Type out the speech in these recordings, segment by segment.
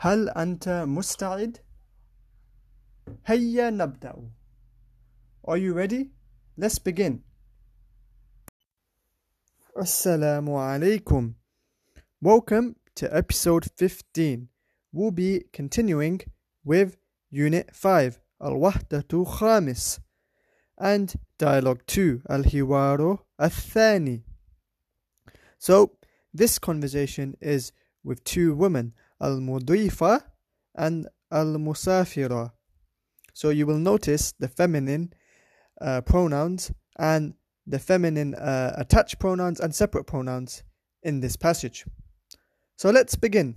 هل أنت مستعد؟ هيا نبدأ. Are you ready? Let's begin. Assalamu alaikum. Welcome to episode 15. We'll be continuing with Unit 5, Al-Wahdatu Khamis, and Dialogue 2, Al-Hiwaru Al-Thani. So, this conversation is with two women, Al-Mudifa and Al-Musafira. So you will notice the feminine uh, pronouns and the feminine uh, attached pronouns and separate pronouns in this passage. So let's begin.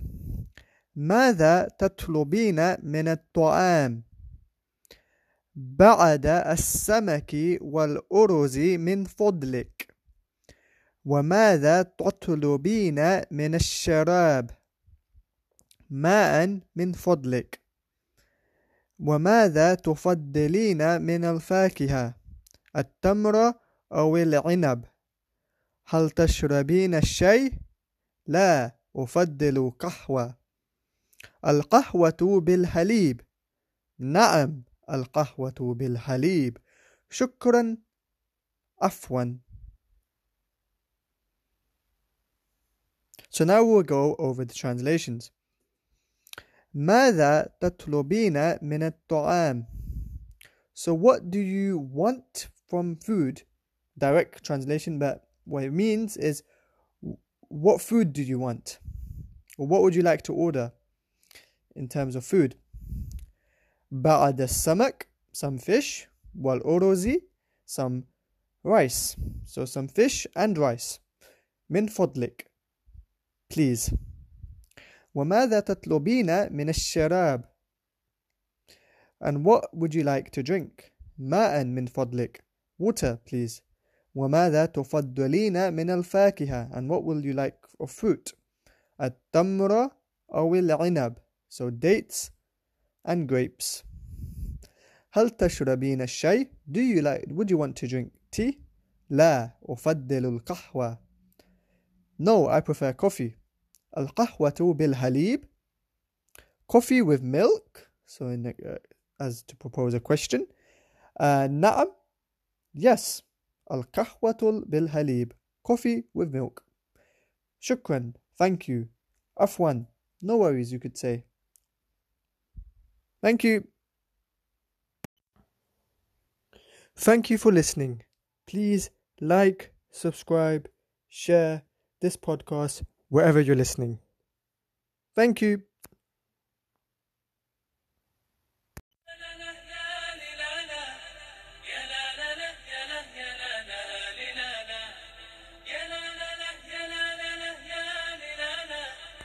ماذا تطلبين من الطعام؟ بعد السمك والأرز من فضلك وماذا تطلبين من الشراب؟ ماء من فضلك. وماذا تفضلين من الفاكهة؟ التمر أو العنب؟ هل تشربين الشاي لا أفضل قهوة. القهوة بالحليب نعم القهوة بالحليب شكرا. عفوا. So now we'll go over the translations. ماذا تطلبين من الطعام? So what do you want from food? Direct translation, but what it means is what food do you want? Or what would you like to order in terms of food? بعد السمك, some fish, والأرز, some rice. So some fish and rice. من فضلك, please. وماذا تطلبين من الشراب and what would you like to drink ماء من فضلك water please وماذا تفضلين من الفاكهة and what will you like of fruit التمر أو العنب so dates and grapes هل تشربين الشاي do you like would you want to drink tea لا أفضل القهوة no I prefer coffee القهوة بالحليب coffee with milk so in, uh, as to propose a question uh, نعم yes القهوة بالحليب coffee with milk شكرا thank you عفوا no worries you could say thank you thank you for listening please like subscribe share this podcast wherever you're listening. Thank you.